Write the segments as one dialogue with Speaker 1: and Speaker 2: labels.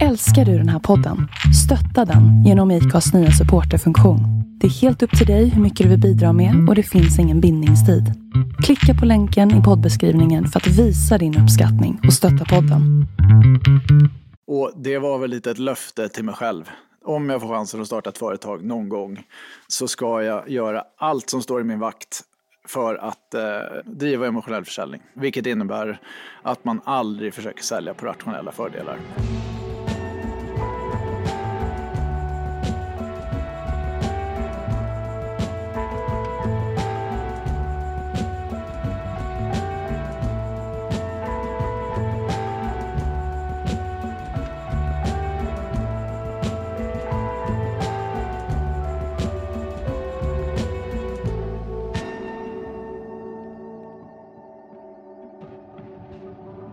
Speaker 1: Älskar du den här podden? Stötta den genom IKAs nya supporterfunktion. Det är helt upp till dig hur mycket du vill bidra med och det finns ingen bindningstid. Klicka på länken i poddbeskrivningen för att visa din uppskattning och stötta podden.
Speaker 2: Och det var väl lite ett löfte till mig själv. Om jag får chansen att starta ett företag någon gång så ska jag göra allt som står i min vakt för att eh, driva emotionell försäljning. Vilket innebär att man aldrig försöker sälja på rationella fördelar.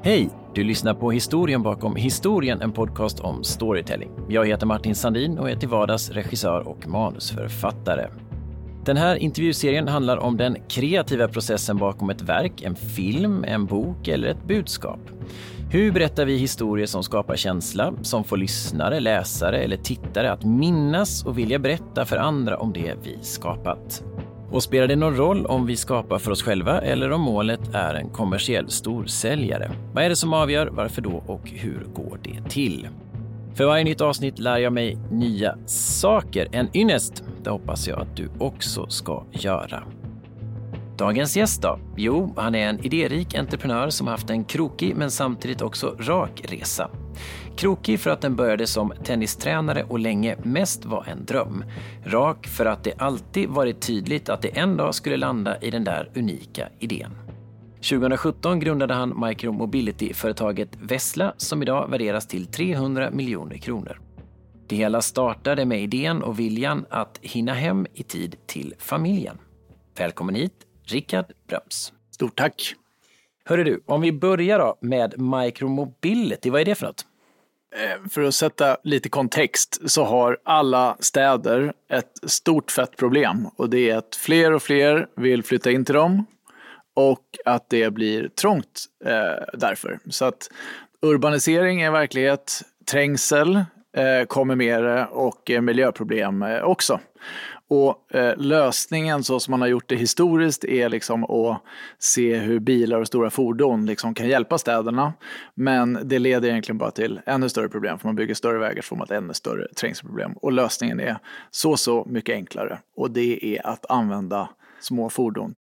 Speaker 3: Hej! Du lyssnar på historien bakom historien, en podcast om storytelling. Jag heter Martin Sandin och är till vardags regissör och manusförfattare. Den här intervjuserien handlar om den kreativa processen bakom ett verk, en film, en bok eller ett budskap. Hur berättar vi historier som skapar känsla, som får lyssnare, läsare eller tittare att minnas och vilja berätta för andra om det vi skapat? Och spelar det någon roll om vi skapar för oss själva eller om målet är en kommersiell storsäljare? Vad är det som avgör, varför då och hur går det till? För varje nytt avsnitt lär jag mig nya saker. En ynnest, det hoppas jag att du också ska göra. Dagens gäst då? Jo, han är en idérik entreprenör som haft en krokig men samtidigt också rak resa. Krokig för att den började som tennistränare och länge mest var en dröm. Rak för att det alltid varit tydligt att det en dag skulle landa i den där unika idén. 2017 grundade han micromobility-företaget Vessla som idag värderas till 300 miljoner kronor. Det hela startade med idén och viljan att hinna hem i tid till familjen. Välkommen hit, Rickard Bröms.
Speaker 2: Stort tack!
Speaker 3: Hörru du, om vi börjar då med micromobility, vad är det för något?
Speaker 2: Eh, för att sätta lite kontext så har alla städer ett stort fett problem och det är att fler och fler vill flytta in till dem och att det blir trångt eh, därför. Så att urbanisering är verklighet, trängsel eh, kommer med och eh, miljöproblem eh, också. Och eh, lösningen så som man har gjort det historiskt är liksom att se hur bilar och stora fordon liksom kan hjälpa städerna. Men det leder egentligen bara till ännu större problem. För man bygger större vägar så får man ett ännu större trängselproblem. Och lösningen är så, så mycket enklare. Och det är att använda små fordon.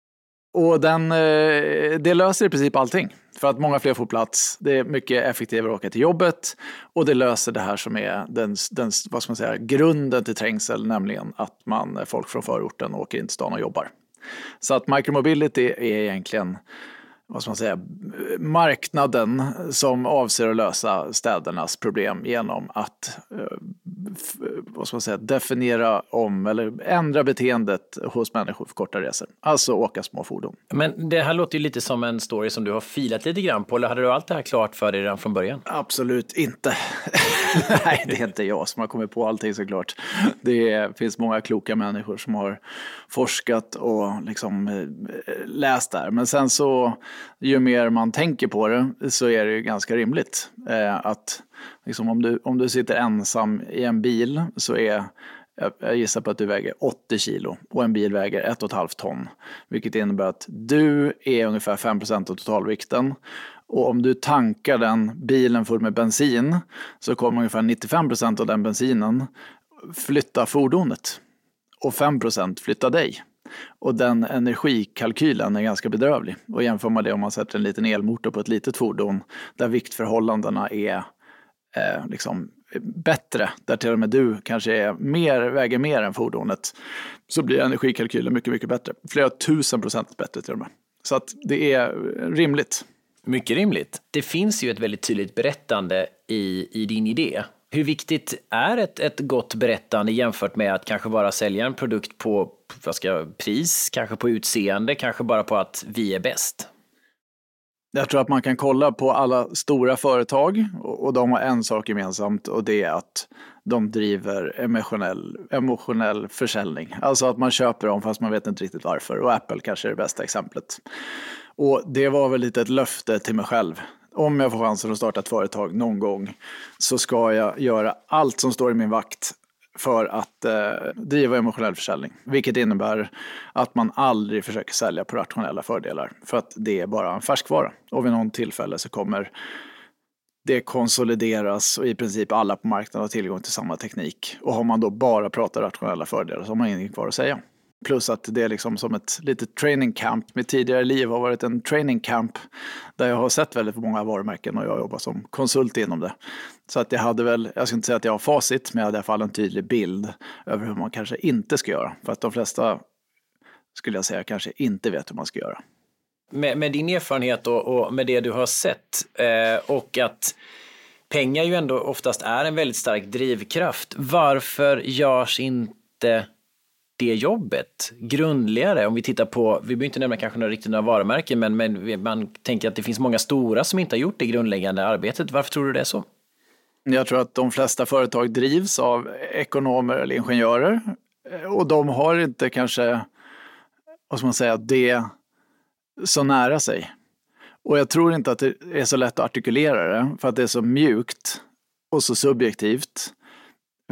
Speaker 2: Och den, eh, det löser i princip allting. För att många fler får plats, det är mycket effektivare att åka till jobbet och det löser det här som är den, den, vad ska man säga, grunden till trängsel, nämligen att man, folk från förorten åker in till stan och jobbar. Så att micromobility är egentligen vad ska man säga, marknaden som avser att lösa städernas problem genom att eh, vad ska man säga, definiera om eller ändra beteendet hos människor för korta resor. Alltså åka små fordon.
Speaker 3: Men det här låter ju lite som en story som du har filat lite grann på. Eller hade du allt det här klart för dig redan från början?
Speaker 2: Absolut inte. Nej, det är inte jag som har kommit på allting såklart. Det finns många kloka människor som har forskat och liksom eh, läst där. Men sen så, ju mer man tänker på det så är det ju ganska rimligt eh, att liksom om, du, om du sitter ensam i en bil så är jag gissar på att du väger 80 kilo och en bil väger 1,5 ton. Vilket innebär att du är ungefär 5% av totalvikten. Och om du tankar den bilen full med bensin så kommer ungefär 95% av den bensinen flytta fordonet. Och 5% flytta dig. Och den energikalkylen är ganska bedrövlig. Och jämför man det om man sätter en liten elmotor på ett litet fordon där viktförhållandena är eh, liksom bättre, där till och med du kanske är mer, väger mer än fordonet, så blir energikalkylen mycket, mycket bättre. Flera tusen procent bättre till och med. Så att det är rimligt.
Speaker 3: Mycket rimligt. Det finns ju ett väldigt tydligt berättande i, i din idé. Hur viktigt är ett, ett gott berättande jämfört med att kanske bara sälja en produkt på vad ska, pris, kanske på utseende, kanske bara på att vi är bäst?
Speaker 2: Jag tror att man kan kolla på alla stora företag och de har en sak gemensamt och det är att de driver emotionell, emotionell försäljning. Alltså att man köper dem fast man vet inte riktigt varför och Apple kanske är det bästa exemplet. Och det var väl lite ett löfte till mig själv om jag får chansen att starta ett företag någon gång så ska jag göra allt som står i min vakt för att eh, driva emotionell försäljning. Vilket innebär att man aldrig försöker sälja på rationella fördelar. För att det är bara en färskvara. Och vid någon tillfälle så kommer det konsolideras och i princip alla på marknaden har tillgång till samma teknik. Och har man då bara pratat rationella fördelar så har man ingenting kvar att säga. Plus att det är liksom som ett litet training camp. Mitt tidigare liv har varit en training camp där jag har sett väldigt många varumärken och jag jobbar som konsult inom det. Så att jag hade väl, jag ska inte säga att jag har facit, men jag hade i alla fall en tydlig bild över hur man kanske inte ska göra. För att de flesta, skulle jag säga, kanske inte vet hur man ska göra.
Speaker 3: Med, med din erfarenhet och, och, med det du har sett eh, och att pengar ju ändå oftast är en väldigt stark drivkraft. Varför görs inte det jobbet grundligare? Om vi tittar på, vi behöver inte nämna kanske några riktigt några varumärken, men, men man tänker att det finns många stora som inte har gjort det grundläggande arbetet. Varför tror du det är så?
Speaker 2: Jag tror att de flesta företag drivs av ekonomer eller ingenjörer eh, och de har inte kanske, vad ska man säga, det så nära sig. Och jag tror inte att det är så lätt att artikulera det för att det är så mjukt och så subjektivt.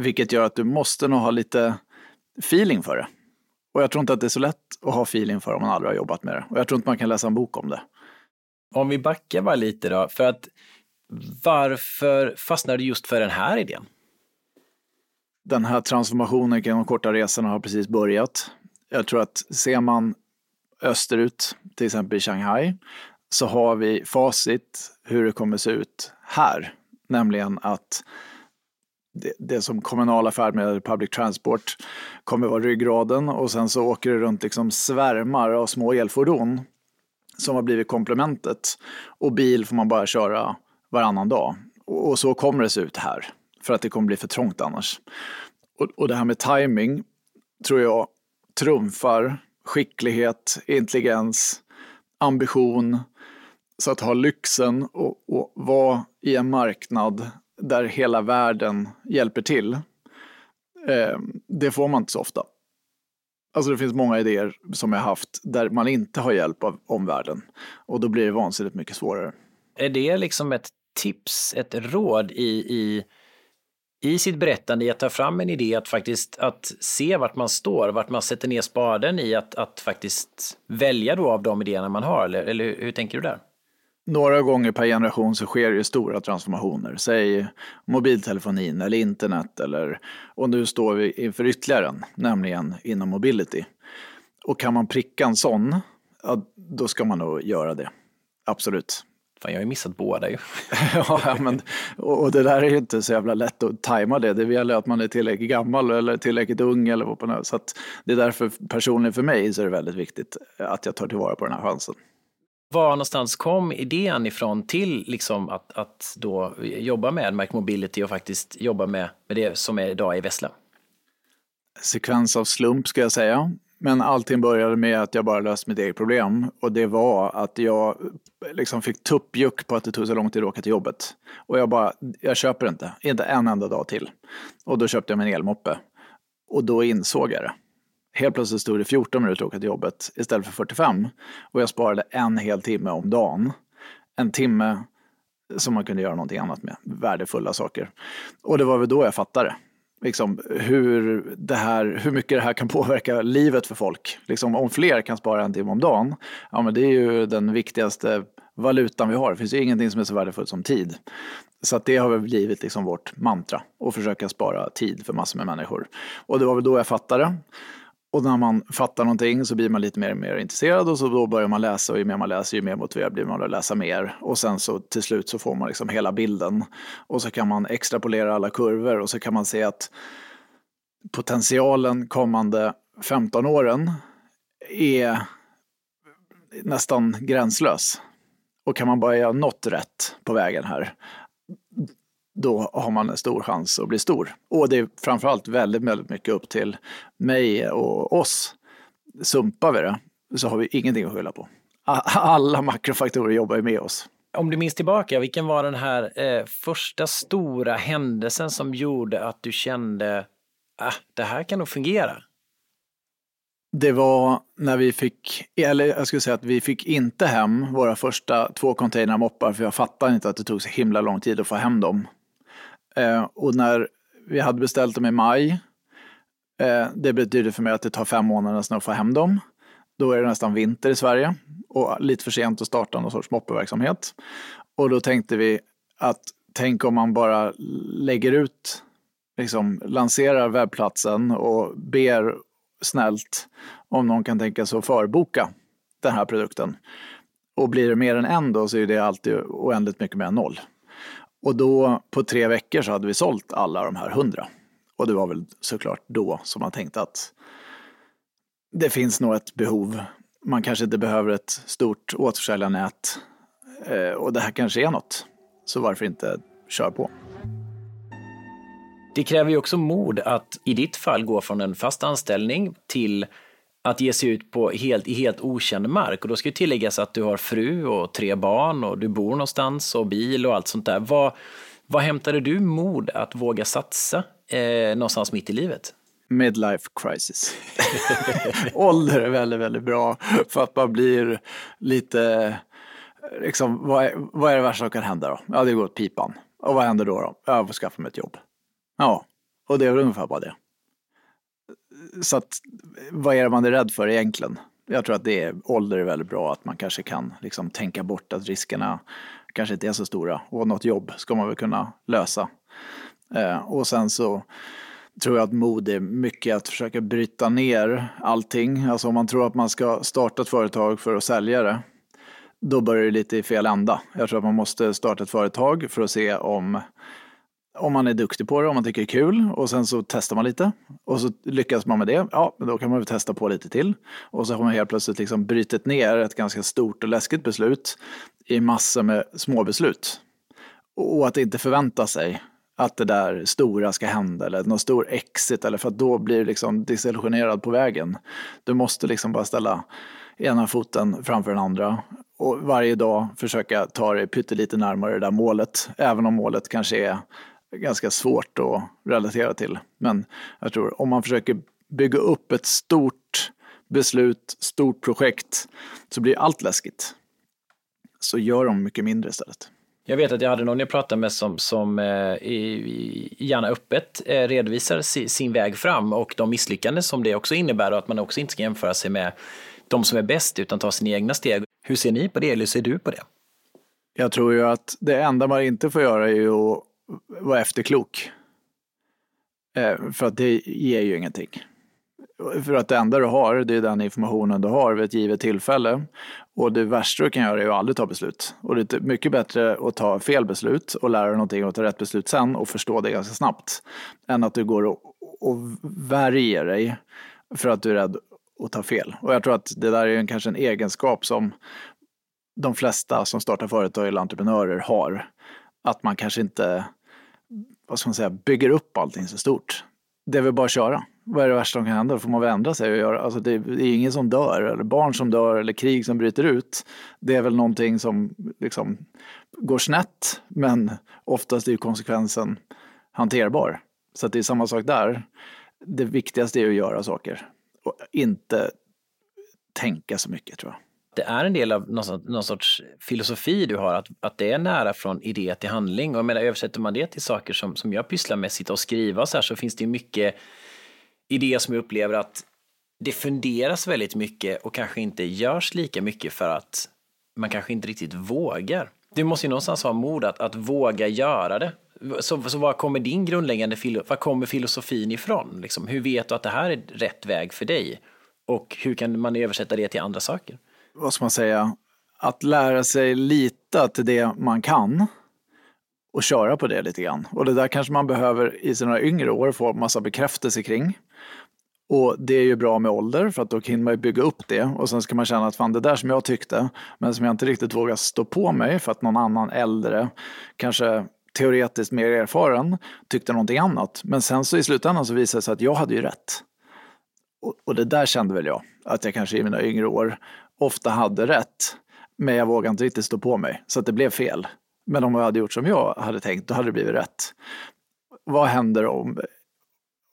Speaker 2: Vilket gör att du måste nog ha lite feeling för det. Och jag tror inte att det är så lätt att ha feeling för om man aldrig har jobbat med det. Och jag tror inte man kan läsa en bok om det.
Speaker 3: Om vi backar bara lite då, för att varför fastnade du just för den här idén?
Speaker 2: Den här transformationen kring de korta resorna har precis börjat. Jag tror att ser man österut, till exempel i Shanghai, så har vi facit hur det kommer se ut här. Nämligen att det, det som kommunala färdmedel, public transport, kommer vara ryggraden och sen så åker det runt liksom svärmar av små elfordon som har blivit komplementet. Och bil får man bara köra varannan dag. Och, och så kommer det se ut här, för att det kommer bli för trångt annars. Och, och det här med timing tror jag trumfar skicklighet, intelligens, ambition. Så att ha lyxen och, och vara i en marknad där hela världen hjälper till, eh, det får man inte så ofta. Alltså det finns många idéer som jag haft där man inte har hjälp av omvärlden och då blir det vansinnigt mycket svårare.
Speaker 3: Är det liksom ett tips, ett råd i, i, i sitt berättande i att ta fram en idé, att faktiskt att se vart man står, vart man sätter ner spaden i att, att faktiskt välja då av de idéerna man har, eller, eller hur, hur tänker du där?
Speaker 2: Några gånger per generation så sker det stora transformationer. Säg mobiltelefonin eller internet eller, och nu står vi inför ytterligare en, nämligen inom mobility. Och kan man pricka en sån, ja, då ska man nog göra det. Absolut.
Speaker 3: Fan, jag har ju missat båda ju.
Speaker 2: ja, men, och det där är ju inte så jävla lätt att tajma det. Det gäller att man är tillräckligt gammal eller tillräckligt ung eller vad på något. Så det är därför personligen för mig så är det väldigt viktigt att jag tar tillvara på den här chansen.
Speaker 3: Var någonstans kom idén ifrån till liksom att, att då jobba med Mark Mobility och faktiskt jobba med, med det som är idag i Vessla?
Speaker 2: Sekvens av slump ska jag säga. Men allting började med att jag bara löste mitt eget problem. Och det var att jag liksom fick tuppjuck på att det tog så lång tid att åka till jobbet. Och jag bara, jag köper inte, inte en enda dag till. Och då köpte jag min elmoppe. Och då insåg jag det. Helt plötsligt stod det 14 minuter att åka till jobbet istället för 45. Och jag sparade en hel timme om dagen. En timme som man kunde göra någonting annat med. Värdefulla saker. Och det var väl då jag fattade liksom, hur, det här, hur mycket det här kan påverka livet för folk. Liksom, om fler kan spara en timme om dagen, ja, men det är ju den viktigaste valutan vi har. Det finns ju ingenting som är så värdefullt som tid. Så att det har väl blivit liksom vårt mantra, att försöka spara tid för massor med människor. Och det var väl då jag fattade. Och när man fattar någonting så blir man lite mer och mer intresserad och så då börjar man läsa och ju mer man läser ju mer motiverad blir man att läsa mer. Och sen så till slut så får man liksom hela bilden. Och så kan man extrapolera alla kurvor och så kan man se att potentialen kommande 15 åren är nästan gränslös. Och kan man bara göra något rätt på vägen här, då har man en stor chans att bli stor. Och det är framförallt väldigt, väldigt mycket upp till mig och oss. Sumpar vi det så har vi ingenting att skylla på. Alla makrofaktorer jobbar ju med oss.
Speaker 3: Om du minns tillbaka, vilken var den här eh, första stora händelsen som gjorde att du kände att ah, det här kan nog fungera?
Speaker 2: Det var när vi fick, eller jag skulle säga att vi fick inte hem våra första två containrar moppar för jag fattade inte att det tog så himla lång tid att få hem dem. Eh, och när vi hade beställt dem i maj, eh, det betyder för mig att det tar fem månader nästan att få hem dem. Då är det nästan vinter i Sverige och lite för sent att starta någon sorts moppeverksamhet. Och då tänkte vi att tänk om man bara lägger ut, liksom lanserar webbplatsen och ber snällt om någon kan tänka sig att förboka den här produkten. Och blir det mer än en då så är det alltid oändligt mycket mer än noll. Och då på tre veckor så hade vi sålt alla de här hundra. Och det var väl såklart då som man tänkte att det finns nog ett behov. Man kanske inte behöver ett stort återförsäljarnät. Eh, och det här kanske är något. Så varför inte köra på?
Speaker 3: Det kräver ju också mod att i ditt fall gå från en fast anställning till att ge sig ut på helt, i helt okänd mark. Och då ska ju tilläggas att du har fru och tre barn och du bor någonstans och bil och allt sånt där. Vad, vad hämtade du mod att våga satsa eh, någonstans mitt i livet?
Speaker 2: Midlife crisis. Ålder är väldigt, väldigt bra för att man blir lite, liksom, vad är, vad är det värsta som kan hända då? Ja, det går åt pipan. Och vad händer då? då? Jag får skaffa mig ett jobb. Ja, och det är väl ungefär bara det. Så att, vad är det man är rädd för egentligen? Jag tror att det är, ålder är väldigt bra, att man kanske kan liksom tänka bort att riskerna kanske inte är så stora. Och något jobb ska man väl kunna lösa. Eh, och sen så tror jag att mod är mycket att försöka bryta ner allting. Alltså om man tror att man ska starta ett företag för att sälja det, då börjar det lite i fel ända. Jag tror att man måste starta ett företag för att se om om man är duktig på det, om man tycker det är kul och sen så testar man lite och så lyckas man med det, ja, då kan man väl testa på lite till. Och så har man helt plötsligt liksom brutit ner ett ganska stort och läskigt beslut i massor med små beslut. Och att inte förvänta sig att det där stora ska hända eller någon stor exit eller för att då blir du liksom desillusionerad på vägen. Du måste liksom bara ställa ena foten framför den andra och varje dag försöka ta dig pyttelite närmare det där målet, även om målet kanske är ganska svårt att relatera till. Men jag tror om man försöker bygga upp ett stort beslut, stort projekt, så blir allt läskigt. Så gör de mycket mindre istället.
Speaker 3: Jag vet att jag hade någon jag pratade med som, som eh, gärna öppet eh, redovisar si, sin väg fram och de misslyckanden som det också innebär och att man också inte ska jämföra sig med de som är bäst utan ta sina egna steg. Hur ser ni på det eller ser du på det?
Speaker 2: Jag tror ju att det enda man inte får göra är att vara efterklok. Eh, för att det ger ju ingenting. För att det enda du har, det är den informationen du har vid ett givet tillfälle. Och det värsta du kan göra är att aldrig ta beslut. Och det är mycket bättre att ta fel beslut och lära dig någonting och ta rätt beslut sen och förstå det ganska snabbt. Än att du går och, och värjer dig för att du är rädd att ta fel. Och jag tror att det där är en, kanske en egenskap som de flesta som startar företag eller entreprenörer har. Att man kanske inte vad ska man säga, bygger upp allting så stort. Det är väl bara att köra. Vad är det värsta som kan hända? Då får man väl ändra sig och göra. Alltså det, är ingen som dör, eller barn som dör, eller krig som bryter ut. Det är väl någonting som liksom går snett, men oftast är konsekvensen hanterbar. Så det är samma sak där. Det viktigaste är att göra saker och inte tänka så mycket tror jag
Speaker 3: det är en del av någon, någon, sorts filosofi du har, att, att det är nära från idé till handling. Och jag menar, översätter man det till saker som, som jag pysslar med, sitta och skriva och så här, så finns det mycket idéer som jag upplever att det funderas väldigt mycket och kanske inte görs lika mycket för att man kanske inte riktigt vågar. Du måste ju någonstans ha mod att, att våga göra det. Så, så var kommer din grundläggande, var kommer filosofin ifrån? Liksom, hur vet du att det här är rätt väg för dig? Och hur kan man översätta det till andra saker?
Speaker 2: Vad ska man säga, att lära sig lita till det man kan och köra på det lite grann. Och det där kanske man behöver i sina yngre år få massa bekräftelse kring. Och det är ju bra med ålder för att då kan man ju bygga upp det och sen ska man känna att fan det där som jag tyckte men som jag inte riktigt vågar stå på mig för att någon annan äldre, kanske teoretiskt mer erfaren, tyckte någonting annat. Men sen så i slutändan så visade det sig att jag hade ju rätt. Och, och det där kände väl jag, att jag kanske i mina yngre år ofta hade rätt. Men jag vågade inte riktigt stå på mig, så att det blev fel. Men om jag hade gjort som jag hade tänkt, då hade det blivit rätt. Vad händer om,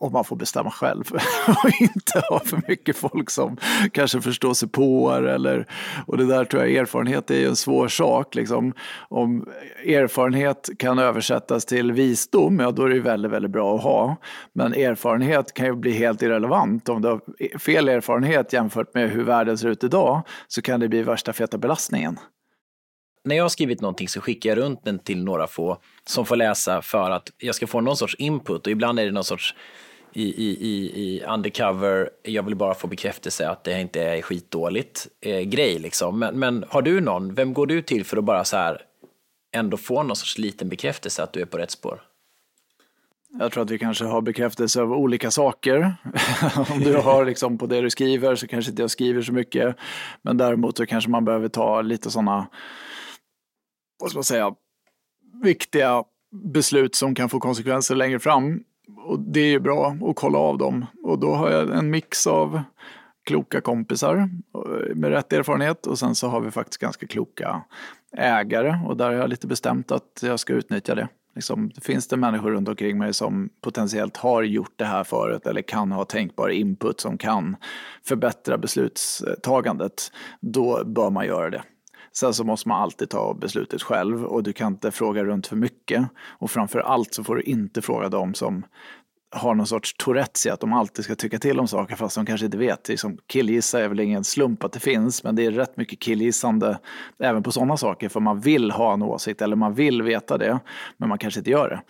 Speaker 2: om man får bestämma själv och inte ha för mycket folk som kanske förstår sig på eller och det där tror jag erfarenhet är en svår sak. Liksom. Om erfarenhet kan översättas till visdom, ja då är det väldigt, väldigt bra att ha. Men erfarenhet kan ju bli helt irrelevant. Om du har fel erfarenhet jämfört med hur världen ser ut idag så kan det bli värsta feta belastningen
Speaker 3: när jag har skrivit någonting så skickar jag runt den till några få som får läsa för att jag ska få någon sorts input och ibland är det någon sorts i, i, i, i undercover, jag vill bara få bekräftelse att det inte är skitdåligt eh, grej liksom. Men, men har du någon, vem går du till för att bara så här ändå få någon sorts liten bekräftelse att du är på rätt spår?
Speaker 2: Jag tror att vi kanske har bekräftelse av olika saker. Om du har liksom på det du skriver så kanske inte jag skriver så mycket. Men däremot så kanske man behöver ta lite sådana vad ska man säga, viktiga beslut som kan få konsekvenser längre fram. Och det är ju bra att kolla av dem. Och då har jag en mix av kloka kompisar eh, med rätt erfarenhet och sen så har vi faktiskt ganska kloka ägare och där har jag lite bestämt att jag ska utnyttja det. Liksom, finns det människor runt omkring mig som potentiellt har gjort det här förut eller kan ha tänkbar input som kan förbättra beslutstagandet, då bör man göra det. Sen så måste man alltid ta beslutet själv och du kan inte fråga runt för mycket. Och framför allt så får du inte fråga dem som har någon sorts Tourettes i att de alltid ska tycka till om saker fast de kanske inte vet. Liksom, killgissa är väl ingen slump att det finns men det är rätt mycket killgissande även på sådana saker för man vill ha en åsikt eller man vill veta det men man kanske inte gör det.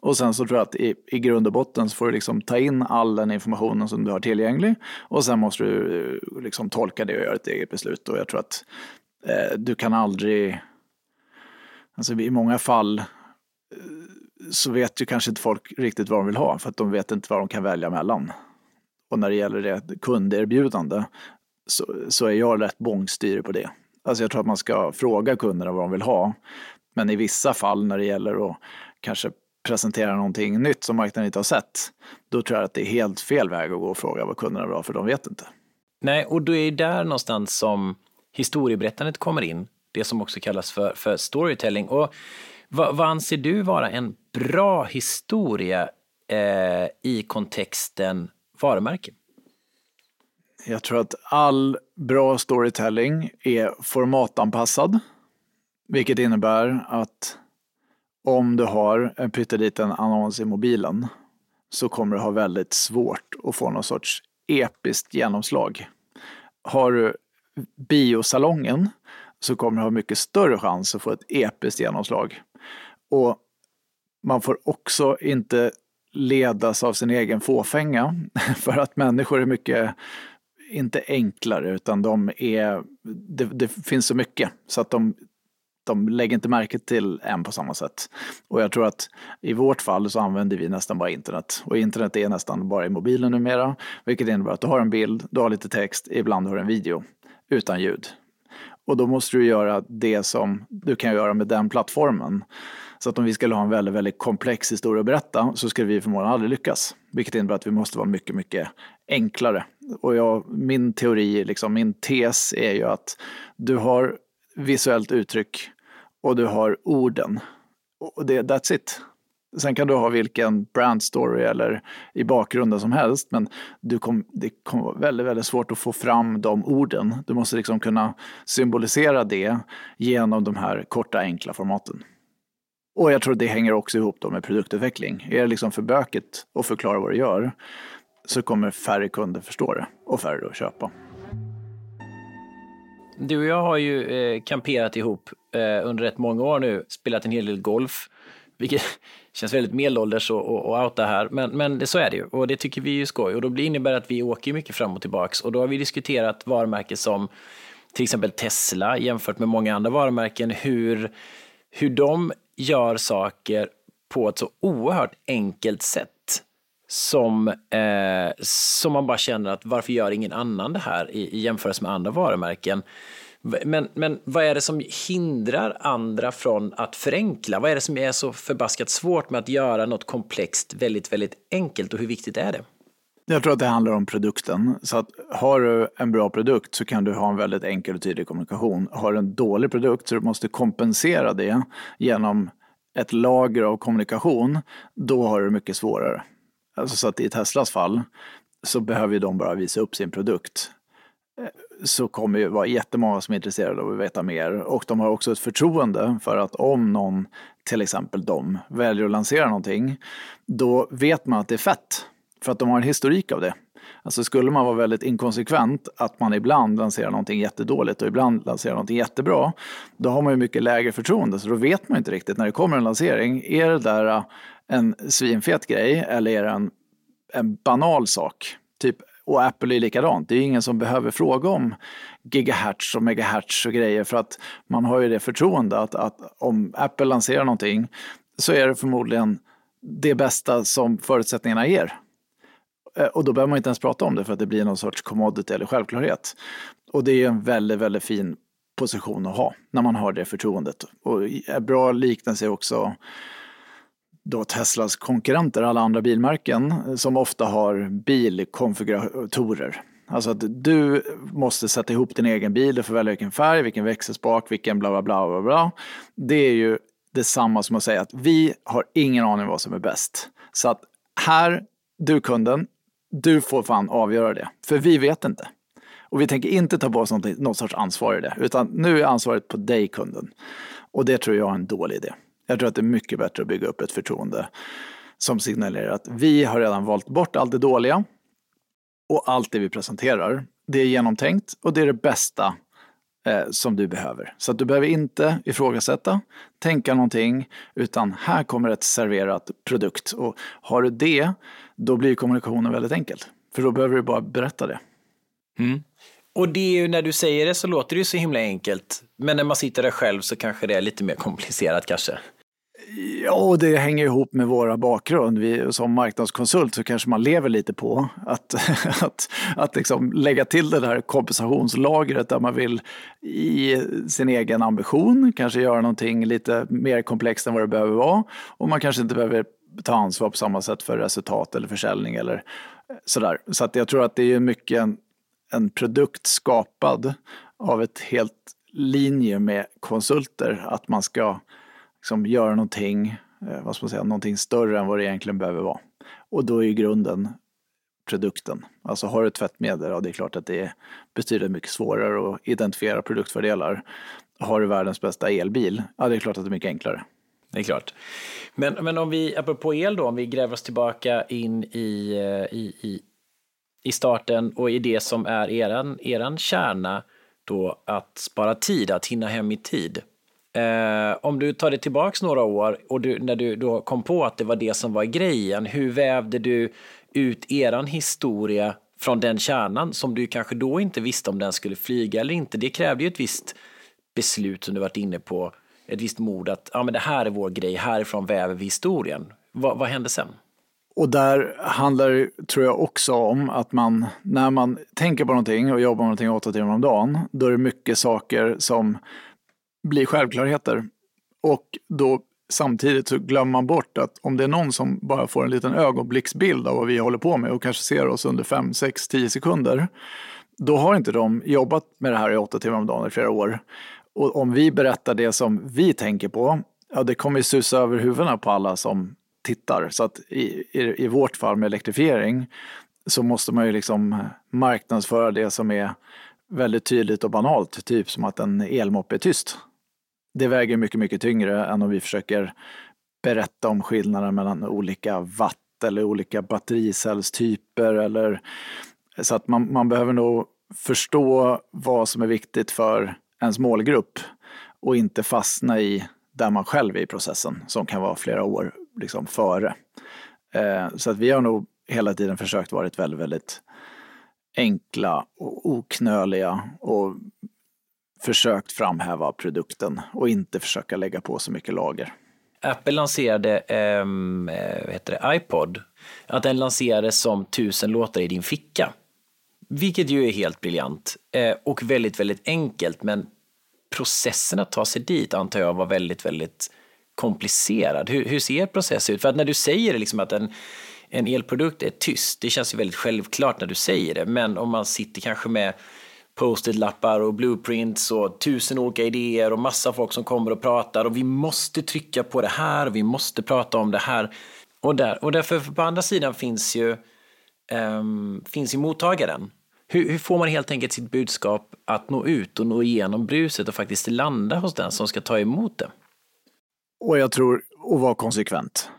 Speaker 2: Och sen så tror jag att i, i grund och botten så får du liksom ta in all den informationen som du har tillgänglig och sen måste du eh, liksom tolka det och göra ett eget beslut. Och jag tror att Eh, du kan aldrig, alltså i många fall eh, så vet ju kanske inte folk riktigt vad de vill ha för att de vet inte vad de kan välja mellan. Och när det gäller det kunderbjudande så, så är jag rätt bångstyrig på det. Alltså jag tror att man ska fråga kunderna vad de vill ha. Men i vissa fall när det gäller att kanske presentera någonting nytt som marknaden inte har sett, då tror jag att det är helt fel väg att gå och fråga vad kunderna vill ha, för de vet inte.
Speaker 3: Nej, och då är det där någonstans som historieberättandet kommer in, det som också kallas för, för storytelling. Och vad, vad anser du vara en bra historia eh, i kontexten varumärke?
Speaker 2: Jag tror att all bra storytelling är formatanpassad. Vilket innebär att om du har en pytteliten annons i mobilen så kommer du ha väldigt svårt att få någon sorts episkt genomslag. Har du biosalongen så kommer du ha mycket större chans att få ett episkt genomslag. Och man får också inte ledas av sin egen fåfänga, för att människor är mycket, inte enklare, utan de är, det, det finns så mycket så att de, de lägger inte märke till en på samma sätt. Och jag tror att i vårt fall så använder vi nästan bara internet. Och internet är nästan bara i mobilen numera, vilket innebär att du har en bild, du har lite text, ibland har du en video utan ljud. Och då måste du göra det som du kan göra med den plattformen. Så att om vi skulle ha en väldigt, väldigt komplex historia att berätta så skulle vi förmodligen aldrig lyckas. Vilket innebär att vi måste vara mycket, mycket enklare. Och jag, min teori, liksom, min tes är ju att du har visuellt uttryck och du har orden. Och det, that's it. Sen kan du ha vilken brand story eller i bakgrunden som helst, men du kom, det kommer vara väldigt, väldigt svårt att få fram de orden. Du måste liksom kunna symbolisera det genom de här korta, enkla formaten. Och jag tror det hänger också ihop då med produktutveckling. Är det liksom för bökigt att förklara vad du gör så kommer färre kunder förstå det och färre att köpa.
Speaker 3: Du och jag har ju eh, kamperat ihop eh, under rätt många år nu, spelat en hel del golf vilket känns väldigt medelålders och, och, och outa här, men, men så är det ju. Och det tycker vi är ju skoj. Och då blir innebär att vi åker mycket fram och tillbaks. Och då har vi diskuterat varumärken som till exempel Tesla jämfört med många andra varumärken, hur, hur de gör saker på ett så oerhört enkelt sätt som, eh, som man bara känner att varför gör ingen annan det här i, i jämförelse med andra varumärken? Men, men vad är det som hindrar andra från att förenkla? Vad är det som är så förbaskat svårt med att göra något komplext väldigt, väldigt enkelt och hur viktigt är det?
Speaker 2: Jag tror att det handlar om produkten. Så att har du en bra produkt så kan du ha en väldigt enkel och tydlig kommunikation. Har du en dålig produkt så du måste kompensera det genom ett lager av kommunikation, då har du det mycket svårare. Alltså så att i Teslas fall så behöver de bara visa upp sin produkt. Så kommer det vara jättemånga som är intresserade av att veta mer. Och de har också ett förtroende för att om någon, till exempel de, väljer att lansera någonting, då vet man att det är fett. För att de har en historik av det. Alltså skulle man vara väldigt inkonsekvent, att man ibland lanserar någonting jättedåligt och ibland lanserar någonting jättebra, då har man ju mycket lägre förtroende. Så då vet man inte riktigt när det kommer en lansering, är det där en svinfet grej eller är det en, en banal sak? Typ, och Apple är likadant. Det är ingen som behöver fråga om gigahertz och megahertz och grejer för att man har ju det förtroende att, att om Apple lanserar någonting så är det förmodligen det bästa som förutsättningarna ger. Eh, och då behöver man inte ens prata om det för att det blir någon sorts commodity eller självklarhet. Och det är en väldigt, väldigt fin position att ha när man har det förtroendet. Och bra liknelse är också då Teslas konkurrenter, alla andra bilmärken, som ofta har bilkonfiguratorer. Alltså att du måste sätta ihop din egen bil, du får välja vilken färg, vilken växelspak, vilken bla bla bla bla bla. Det är ju detsamma som att säga att vi har ingen aning vad som är bäst. Så att här, du kunden, du får fan avgöra det. För vi vet inte. Och vi tänker inte ta på oss något, något sorts ansvar i det. Utan nu är ansvaret på dig kunden. Och det tror jag är en dålig idé. Jag tror att det är mycket bättre att bygga upp ett förtroende som signalerar att vi har redan valt bort allt det dåliga och allt det vi presenterar. Det är genomtänkt och det är det bästa eh, som du behöver. Så att du behöver inte ifrågasätta, tänka någonting, utan här kommer ett serverat produkt. Och har du det, då blir kommunikationen väldigt enkel. För då behöver du bara berätta det.
Speaker 3: Mm. Och det är ju när du säger det så låter det ju så himla enkelt. Men när man sitter där själv så kanske det är lite mer komplicerat kanske.
Speaker 2: Ja, och det hänger ihop med våra bakgrund. Vi, som marknadskonsult så kanske man lever lite på att, att, att liksom lägga till det där kompensationslagret där man vill i sin egen ambition kanske göra någonting lite mer komplext än vad det behöver vara. Och man kanske inte behöver ta ansvar på samma sätt för resultat eller försäljning eller sådär. Så att jag tror att det är mycket en, en produkt skapad av ett helt linje med konsulter. Att man ska liksom göra någonting, eh, vad ska man säga, någonting större än vad det egentligen behöver vara. Och då är ju grunden produkten. Alltså har du tvättmedel, ja det är klart att det är betydligt mycket svårare att identifiera produktfördelar. Har du världens bästa elbil, ja det är klart att det är mycket enklare.
Speaker 3: Det är klart. Men, men om vi, apropå el då, om vi gräver oss tillbaka in i, eh, i, i, i starten och i det som är eran, eran kärna då att spara tid, att hinna hem i tid. Eh, om du tar det tillbaks några år och du, när du då kom på att det var det som var grejen, hur vävde du ut eran historia från den kärnan som du kanske då inte visste om den skulle flyga eller inte? Det krävde ju ett visst beslut som du varit inne på, ett visst mod att ja, men det här är vår grej, härifrån väver vi historien. Va, vad hände sen?
Speaker 2: Och där handlar det, tror jag, också om att man, när man tänker på någonting och jobbar med någonting åtta timmar om dagen, då är det mycket saker som blir självklarheter. Och då samtidigt så glömmer man bort att om det är någon som bara får en liten ögonblicksbild av vad vi håller på med och kanske ser oss under 5, 6, 10 sekunder, då har inte de jobbat med det här i åtta timmar om dagen i flera år. Och om vi berättar det som vi tänker på, ja det kommer ju susa över huvudena på alla som tittar. Så att i, i, i vårt fall med elektrifiering så måste man ju liksom marknadsföra det som är väldigt tydligt och banalt, typ som att en elmoppe är tyst det väger mycket, mycket tyngre än om vi försöker berätta om skillnaden mellan olika watt eller olika battericellstyper eller så att man, man behöver nog förstå vad som är viktigt för ens målgrupp och inte fastna i där man själv är i processen som kan vara flera år liksom, före. Eh, så att vi har nog hela tiden försökt vara väldigt, väldigt enkla och oknöliga och försökt framhäva produkten och inte försöka lägga på så mycket lager.
Speaker 3: Apple lanserade ehm, eh, heter det, iPod, att den lanserades som tusen låtar i din ficka. Vilket ju är helt briljant eh, och väldigt, väldigt enkelt, men processen att ta sig dit antar jag var väldigt, väldigt komplicerad. Hur, hur ser processen ut? För att när du säger liksom att en, en elprodukt är tyst, det känns ju väldigt självklart när du säger det, men om man sitter kanske med post-it-lappar och blueprints och tusen olika idéer och massa folk som kommer och pratar och vi måste trycka på det här och vi måste prata om det här. Och, där, och därför på andra sidan finns ju, um, finns ju mottagaren. Hur, hur, får man helt enkelt sitt budskap att nå ut och nå igenom bruset och faktiskt landa hos den som ska ta emot det?
Speaker 2: Och jag tror och vara konsekvent.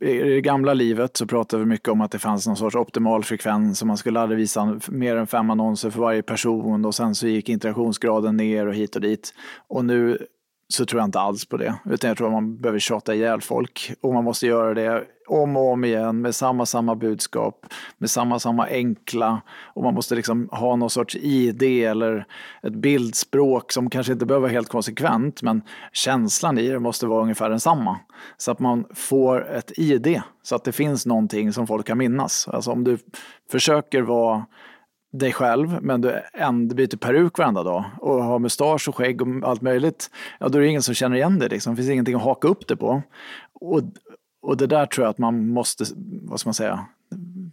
Speaker 2: I det gamla livet så pratade vi mycket om att det fanns någon sorts optimal frekvens och man skulle aldrig visa mer än fem annonser för varje person och sen så gick interaktionsgraden ner och hit och dit. Och nu så tror jag inte alls på det. Utan jag tror att man behöver tjata ihjäl folk. Och man måste göra det om och om igen med samma, samma budskap, med samma, samma enkla. Och man måste liksom ha någon sorts ID eller ett bildspråk som kanske inte behöver vara helt konsekvent, men känslan i det måste vara ungefär densamma. Så att man får ett ID, så att det finns någonting som folk kan minnas. Alltså om du försöker vara dig själv, men du byter peruk varenda dag och har mustasch och skägg och allt möjligt, ja då är det ingen som känner igen dig. Liksom. Det finns ingenting att haka upp det på. Och, och det där tror jag att man måste, vad ska man säga,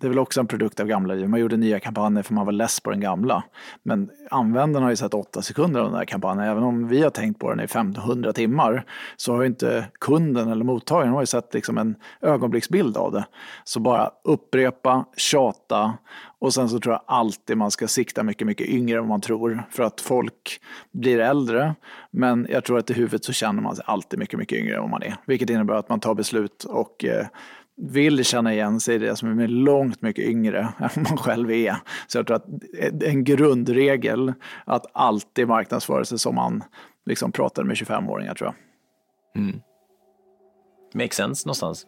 Speaker 2: det är väl också en produkt av gamla liv. Man gjorde nya kampanjer för man var less på den gamla. Men användarna har ju sett åtta sekunder av den här kampanjen. Även om vi har tänkt på den i 500 timmar så har ju inte kunden eller mottagaren har ju sett liksom en ögonblicksbild av det. Så bara upprepa, tjata och sen så tror jag alltid man ska sikta mycket, mycket yngre än vad man tror. För att folk blir äldre. Men jag tror att i huvudet så känner man sig alltid mycket, mycket yngre än vad man är. Vilket innebär att man tar beslut och eh, vill känna igen sig i det som är långt mycket yngre än man själv är. Så jag tror att en grundregel att alltid marknadsföra sig som man liksom pratade med 25-åringar tror jag. Mm.
Speaker 3: Makes sense någonstans.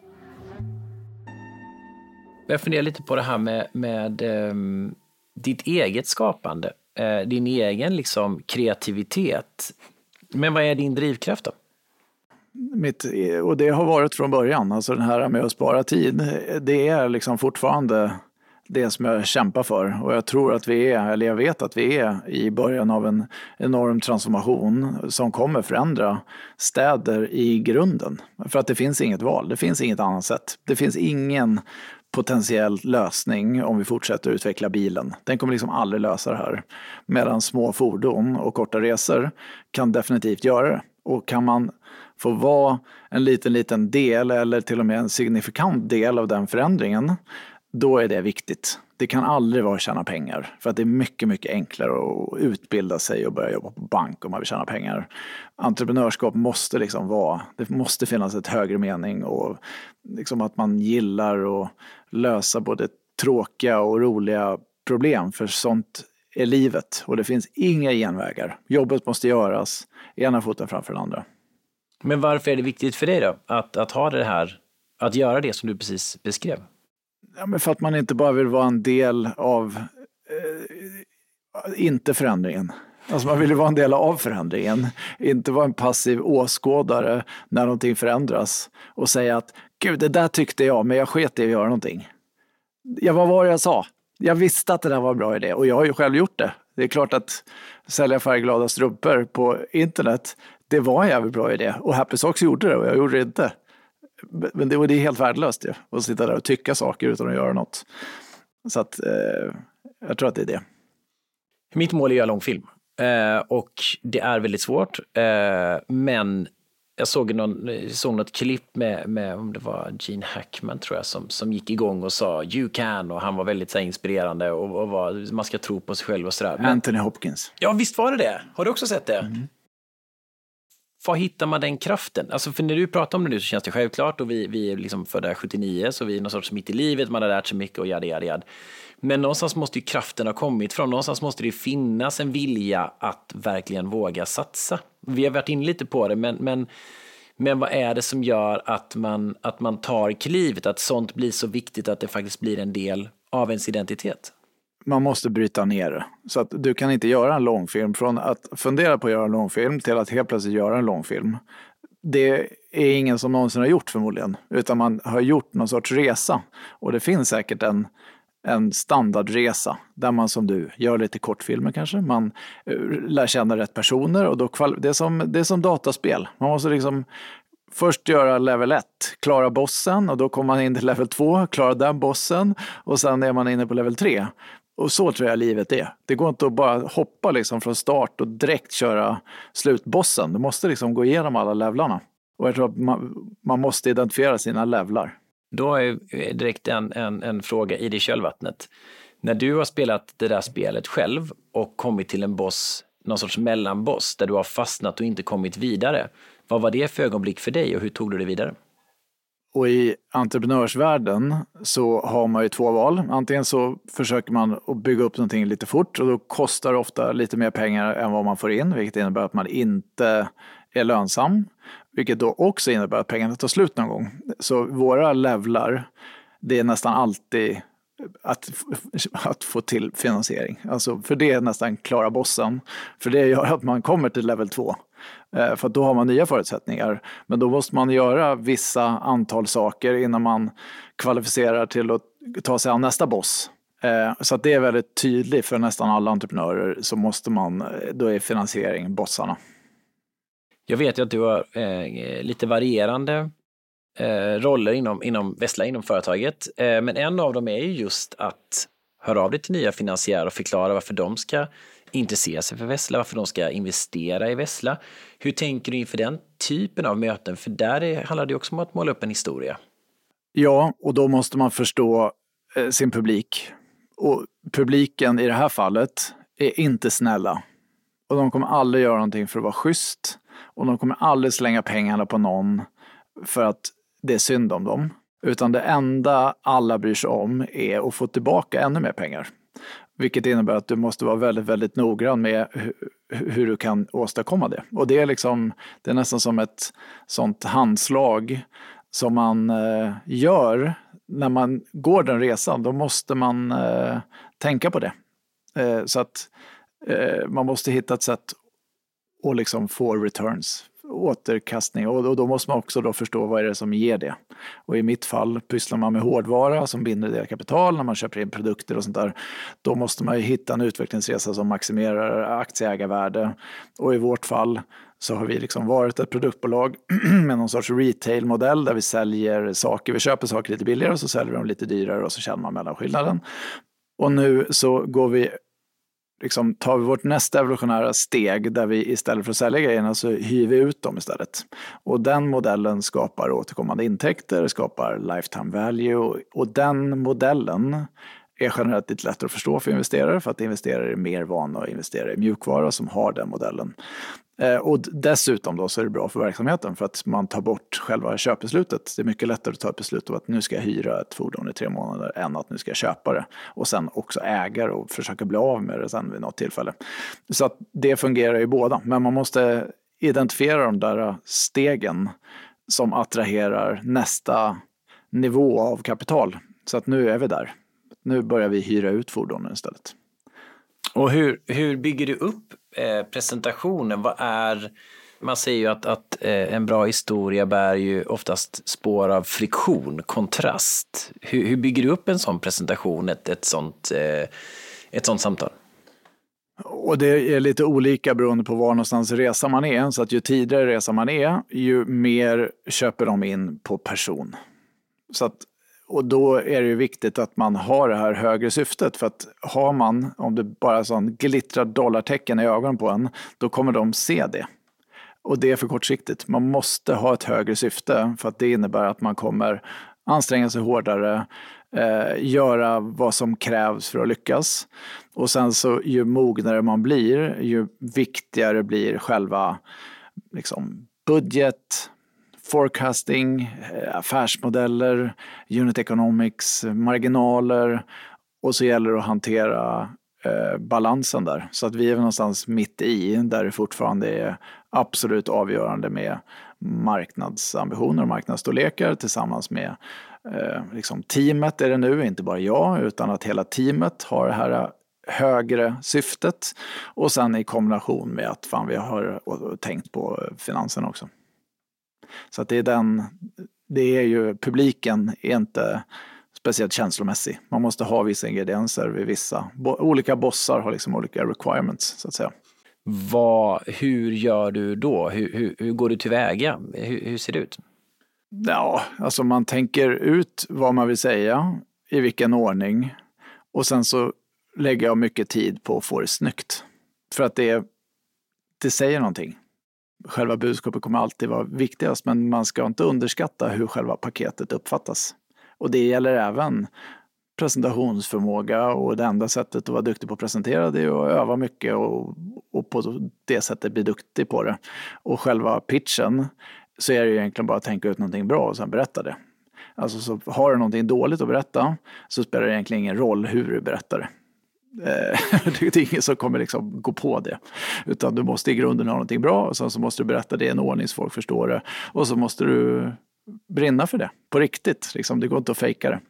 Speaker 3: Jag funderar lite på det här med, med um, ditt eget skapande, uh, din egen liksom, kreativitet. Men vad är din drivkraft då?
Speaker 2: Mitt, och det har varit från början, alltså den här med att spara tid, det är liksom fortfarande det som jag kämpar för. Och jag tror att vi är, eller jag vet att vi är i början av en enorm transformation som kommer förändra städer i grunden. För att det finns inget val, det finns inget annat sätt. Det finns ingen potentiell lösning om vi fortsätter utveckla bilen. Den kommer liksom aldrig lösa det här. Medan små fordon och korta resor kan definitivt göra det. Och kan man får vara en liten, liten del eller till och med en signifikant del av den förändringen, då är det viktigt. Det kan aldrig vara att tjäna pengar, för att det är mycket, mycket enklare att utbilda sig och börja jobba på bank om man vill tjäna pengar. Entreprenörskap måste liksom vara, det måste finnas ett högre mening och liksom att man gillar att lösa både tråkiga och roliga problem, för sånt är livet och det finns inga genvägar. Jobbet måste göras, ena foten framför den andra.
Speaker 3: Men varför är det viktigt för dig då, att, att ha det här, att göra det som du precis beskrev?
Speaker 2: Ja, men för att man inte bara vill vara en del av, eh, inte förändringen. Alltså man vill ju vara en del av förändringen, inte vara en passiv åskådare när någonting förändras och säga att gud, det där tyckte jag, men jag sket i att göra någonting. Ja, vad var det jag sa? Jag visste att det där var en bra idé och jag har ju själv gjort det. Det är klart att sälja färgglada strumpor på internet, det var en jävligt bra idé. Och Happy Socks gjorde det och jag gjorde det inte. Men det, det är helt värdelöst ju, att sitta där och tycka saker utan att göra något. Så att eh, jag tror att det är det.
Speaker 3: Mitt mål är att göra långfilm. Eh, och det är väldigt svårt. Eh, men jag såg, någon, såg något klipp med, med, om det var Gene Hackman tror jag, som, som gick igång och sa you can och han var väldigt så här, inspirerande och, och var, man ska tro på sig själv och sådär.
Speaker 2: Anthony Hopkins.
Speaker 3: Ja, visst var det det? Har du också sett det? Mm. Var hittar man den kraften? Alltså för när du pratar om det nu så känns det självklart och vi, vi är liksom födda 79 så vi är någon sorts mitt i livet, man har lärt sig mycket och jada jada jada. Men någonstans måste ju kraften ha kommit från, någonstans måste det finnas en vilja att verkligen våga satsa. Vi har varit in lite på det, men, men, men vad är det som gör att man, att man tar klivet, att sånt blir så viktigt att det faktiskt blir en del av ens identitet?
Speaker 2: Man måste bryta ner det. Så att du kan inte göra en långfilm från att fundera på att göra en långfilm till att helt plötsligt göra en långfilm. Det är ingen som någonsin har gjort förmodligen, utan man har gjort någon sorts resa. Och det finns säkert en, en standardresa där man som du gör lite kortfilmer kanske. Man eh, lär känna rätt personer och då det är, som, det är som dataspel. Man måste liksom först göra level 1, klara bossen och då kommer man in till level 2, klara den bossen och sen är man inne på level 3. Och så tror jag livet är. Det går inte att bara hoppa liksom från start och direkt köra slutbossen. Du måste liksom gå igenom alla levlarna. Och jag tror att man, man måste identifiera sina levlar.
Speaker 3: Då är direkt en, en, en fråga i det kölvattnet. När du har spelat det där spelet själv och kommit till en boss, någon sorts mellanboss, där du har fastnat och inte kommit vidare. Vad var det för ögonblick för dig och hur tog du det vidare?
Speaker 2: Och i entreprenörsvärlden så har man ju två val. Antingen så försöker man att bygga upp någonting lite fort och då kostar det ofta lite mer pengar än vad man får in, vilket innebär att man inte är lönsam. Vilket då också innebär att pengarna tar slut någon gång. Så våra levlar, det är nästan alltid att, att få till finansiering. Alltså, för det är nästan klara bossen. För det gör att man kommer till level 2. Eh, för då har man nya förutsättningar. Men då måste man göra vissa antal saker innan man kvalificerar till att ta sig an nästa boss. Eh, så att det är väldigt tydligt för nästan alla entreprenörer så måste man, eh, då är finansiering bossarna.
Speaker 3: Jag vet ju att du har eh, lite varierande eh, roller inom, inom Vessla, inom företaget. Eh, men en av dem är ju just att höra av dig till nya finansiärer och förklara varför de ska intressera sig för Vessla, varför de ska investera i Vessla. Hur tänker du inför den typen av möten? För där handlar det också om att måla upp en historia.
Speaker 2: Ja, och då måste man förstå eh, sin publik. Och publiken i det här fallet är inte snälla. Och de kommer aldrig göra någonting för att vara schysst. Och de kommer aldrig slänga pengarna på någon för att det är synd om dem. Utan det enda alla bryr sig om är att få tillbaka ännu mer pengar. Vilket innebär att du måste vara väldigt, väldigt noggrann med hur, du kan åstadkomma det. Och det är, liksom, det är nästan som ett sånt handslag som man eh, gör när man går den resan. Då måste man eh, tänka på det. Eh, så att eh, man måste hitta ett sätt att liksom få returns återkastning och, och då måste man också då förstå vad är det som ger det. Och i mitt fall pysslar man med hårdvara som binder det kapital när man köper in produkter och sånt där. Då måste man ju hitta en utvecklingsresa som maximerar aktieägarvärde. Och i vårt fall så har vi liksom varit ett produktbolag med någon sorts retailmodell där vi säljer saker, vi köper saker lite billigare och så säljer vi dem lite dyrare och så känner man mellanskillnaden. Och nu så går vi liksom, tar vi vårt nästa evolutionära steg där vi istället för att sälja grejerna så hyr vi ut dem istället. Och den modellen skapar återkommande intäkter, skapar lifetime value och den modellen är generellt lite lättare att förstå för investerare för att investerare är mer vana att investera i mjukvara som har den modellen. Eh, och dessutom då så är det bra för verksamheten för att man tar bort själva köpbeslutet. Det är mycket lättare att ta ett beslut om att nu ska jag hyra ett fordon i tre månader än att nu ska jag köpa det. Och sen också äga det och försöka bli av med det sen vid något tillfälle. Så att det fungerar ju båda, men man måste identifiera de där stegen som attraherar nästa nivå av kapital. Så att nu är vi där. Nu börjar vi hyra ut fordonen istället.
Speaker 3: Och hur, hur bygger du upp eh, presentationen? Vad är, man säger ju att, att eh, en bra historia bär ju oftast spår av friktion, kontrast. Hur, hur bygger du upp en sån presentation, ett, ett, sånt, eh, ett sånt samtal?
Speaker 2: Och det är lite olika beroende på var någonstans resa man är. Så att ju tidigare resa man är, ju mer köper de in på person. Så att och då är det ju viktigt att man har det här högre syftet. För att har man, om det bara sån glittrar dollartecken i ögonen på en, då kommer de se det. Och det är för kortsiktigt. Man måste ha ett högre syfte för att det innebär att man kommer anstränga sig hårdare, eh, göra vad som krävs för att lyckas. Och sen så ju mognare man blir, ju viktigare blir själva liksom, budget, forecasting, eh, affärsmodeller, unit economics, marginaler och så gäller det att hantera eh, balansen där. Så att vi är någonstans mitt i där det fortfarande är absolut avgörande med marknadsambitioner och marknadsstorlekar tillsammans med eh, liksom teamet är det nu, inte bara jag, utan att hela teamet har det här eh, högre syftet och sen i kombination med att fan, vi har eh, tänkt på finansen också. Så att det är den, det är ju, publiken är inte speciellt känslomässig. Man måste ha vissa ingredienser vid vissa, olika bossar har liksom olika requirements så att säga.
Speaker 3: Vad, hur gör du då? Hur, hur, hur går du tillväga? Hur, hur ser det ut?
Speaker 2: Ja, alltså man tänker ut vad man vill säga, i vilken ordning och sen så lägger jag mycket tid på att få det snyggt. För att det, det säger någonting själva budskapet kommer alltid vara viktigast, men man ska inte underskatta hur själva paketet uppfattas. Och det gäller även presentationsförmåga och det enda sättet att vara duktig på att presentera det är att öva mycket och, och på det sättet bli duktig på det. Och själva pitchen så är det ju egentligen bara att tänka ut någonting bra och sen berätta det. Alltså så har du någonting dåligt att berätta så spelar det egentligen ingen roll hur du berättar det. Eh, det är ingen som kommer liksom gå på det. Utan du måste i grunden ha någonting bra och sen så måste du berätta det i en ordning så folk förstår det. Och så måste du brinna för det, på riktigt. Liksom, det går inte att fejka det.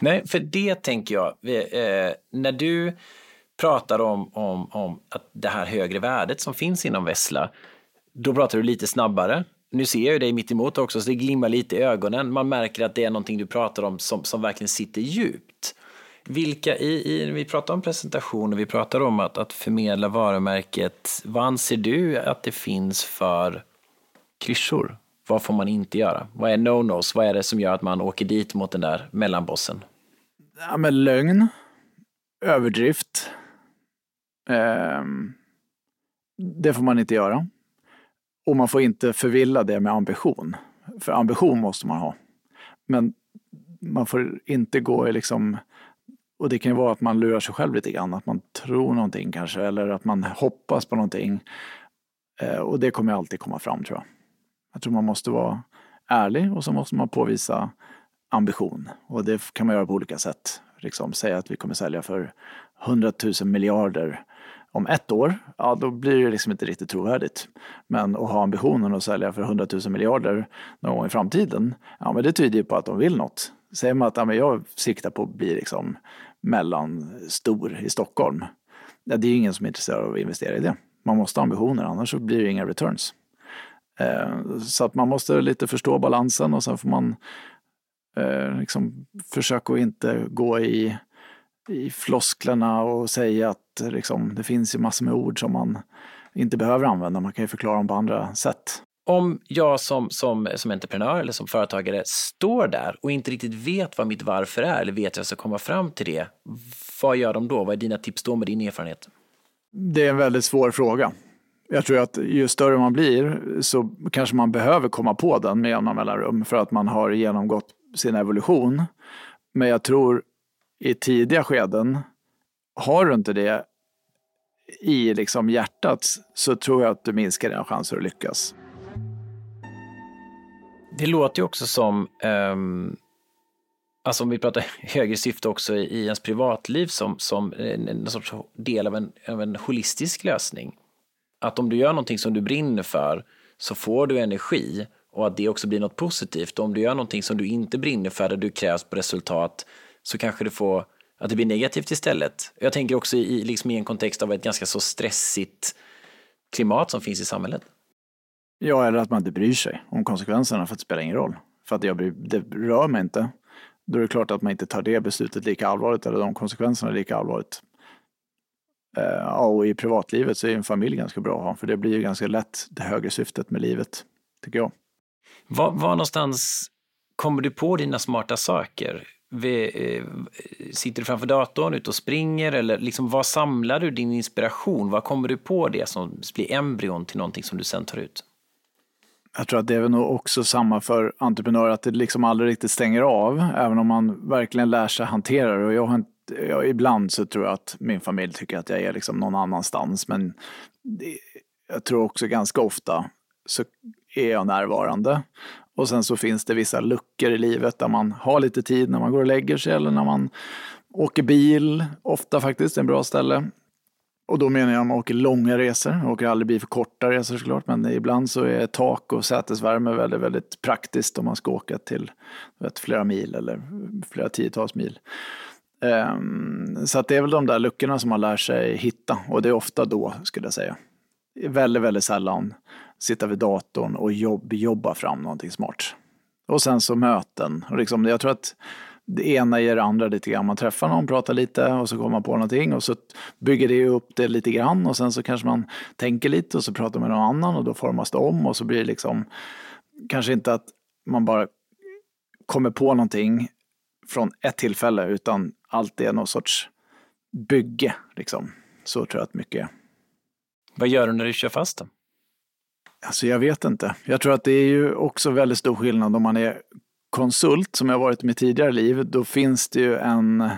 Speaker 3: Nej, för det tänker jag, eh, när du pratar om, om, om att det här högre värdet som finns inom Vessla, då pratar du lite snabbare. Nu ser jag dig mitt emot också, så det glimmar lite i ögonen. Man märker att det är någonting du pratar om som, som verkligen sitter djupt. Vilka i, i, vi pratar om presentation och vi pratar om att, att förmedla varumärket. Vad anser du att det finns för klyschor? Vad får man inte göra? Vad är no-nos? Vad är det som gör att man åker dit mot den där mellanbossen?
Speaker 2: Ja, men lögn, överdrift. Eh, det får man inte göra. Och man får inte förvilla det med ambition. För ambition måste man ha. Men man får inte gå i liksom och det kan ju vara att man lurar sig själv lite grann, att man tror någonting kanske, eller att man hoppas på någonting. Eh, och det kommer alltid komma fram tror jag. Jag tror man måste vara ärlig och så måste man påvisa ambition. Och det kan man göra på olika sätt. Liksom säga att vi kommer sälja för 100 000 miljarder om ett år, ja då blir det liksom inte riktigt trovärdigt. Men att ha ambitionen att sälja för 100 000 miljarder någon gång i framtiden, ja men det tyder ju på att de vill något. Säger man att ja, men jag siktar på att bli liksom mellanstor i Stockholm, ja, det är ingen som är intresserad av att investera i det. Man måste ha ambitioner, annars så blir det inga returns. Eh, så att man måste lite förstå balansen och sen får man eh, liksom försöka att inte gå i, i flosklerna och säga att liksom, det finns ju massor med ord som man inte behöver använda. Man kan ju förklara dem på andra sätt.
Speaker 3: Om jag som, som, som entreprenör eller som företagare står där och inte riktigt vet vad mitt varför är eller vet hur jag ska komma fram till det, vad gör de då? Vad är dina tips då med din erfarenhet?
Speaker 2: Det är en väldigt svår fråga. Jag tror att ju större man blir så kanske man behöver komma på den med jämna mellanrum för att man har genomgått sin evolution. Men jag tror i tidiga skeden, har du inte det i liksom hjärtat så tror jag att du minskar dina chanser att lyckas.
Speaker 3: Det låter ju också som, um, alltså om vi pratar högre syfte också i ens privatliv som, som en, en sorts del av en, av en holistisk lösning. Att om du gör någonting som du brinner för så får du energi och att det också blir något positivt. Och om du gör någonting som du inte brinner för, där du krävs på resultat, så kanske du får att det blir negativt istället. Jag tänker också i, liksom i en kontext av ett ganska så stressigt klimat som finns i samhället.
Speaker 2: Ja, eller att man inte bryr sig om konsekvenserna för att det spelar ingen roll. För att jag bryr, det rör mig inte. Då är det klart att man inte tar det beslutet lika allvarligt eller de konsekvenserna lika allvarligt. Eh, ja, och i privatlivet så är en familj ganska bra att ha, för det blir ju ganska lätt det högre syftet med livet, tycker jag.
Speaker 3: Var, var någonstans kommer du på dina smarta saker? Vi, eh, sitter du framför datorn, ute och springer eller liksom, var samlar du din inspiration? Var kommer du på det som blir embryon till någonting som du sen tar ut?
Speaker 2: Jag tror att det är nog också samma för entreprenörer, att det liksom aldrig riktigt stänger av, även om man verkligen lär sig hantera det. Och jag har inte, jag, ibland så tror jag att min familj tycker att jag är liksom någon annanstans, men det, jag tror också ganska ofta så är jag närvarande. Och sen så finns det vissa luckor i livet där man har lite tid när man går och lägger sig eller när man åker bil, ofta faktiskt, en bra ställe. Och då menar jag att man åker långa resor, jag åker aldrig bil för korta resor såklart, men ibland så är tak och sätesvärme väldigt, väldigt praktiskt om man ska åka till vet, flera mil eller flera tiotals mil. Um, så att det är väl de där luckorna som man lär sig hitta och det är ofta då, skulle jag säga. Väldigt, väldigt sällan sitta vid datorn och jobb, jobba fram någonting smart. Och sen så möten. Och liksom, jag tror att det ena ger det andra lite grann. Man träffar någon, pratar lite och så kommer man på någonting och så bygger det upp det lite grann och sen så kanske man tänker lite och så pratar man med någon annan och då formas det om och så blir det liksom kanske inte att man bara kommer på någonting från ett tillfälle utan allt är någon sorts bygge liksom. Så tror jag att mycket är.
Speaker 3: Vad gör du när du kör fast då?
Speaker 2: Alltså jag vet inte. Jag tror att det är ju också väldigt stor skillnad om man är konsult som jag varit i mitt tidigare liv, då finns det ju en,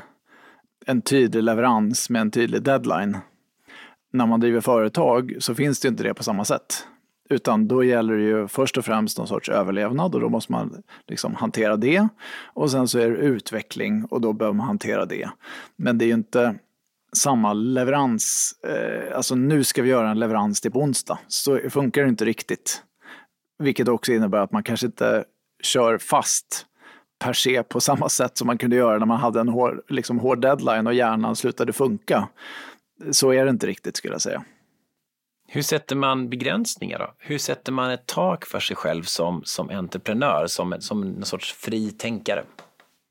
Speaker 2: en tydlig leverans med en tydlig deadline. När man driver företag så finns det inte det på samma sätt. Utan då gäller det ju först och främst någon sorts överlevnad och då måste man liksom hantera det. Och sen så är det utveckling och då behöver man hantera det. Men det är ju inte samma leverans, eh, alltså nu ska vi göra en leverans till på onsdag. Så funkar det inte riktigt. Vilket också innebär att man kanske inte kör fast per se på samma sätt som man kunde göra när man hade en hård, liksom hård deadline och hjärnan slutade funka. Så är det inte riktigt skulle jag säga.
Speaker 3: Hur sätter man begränsningar då? Hur sätter man ett tak för sig själv som, som entreprenör, som, som en sorts fritänkare?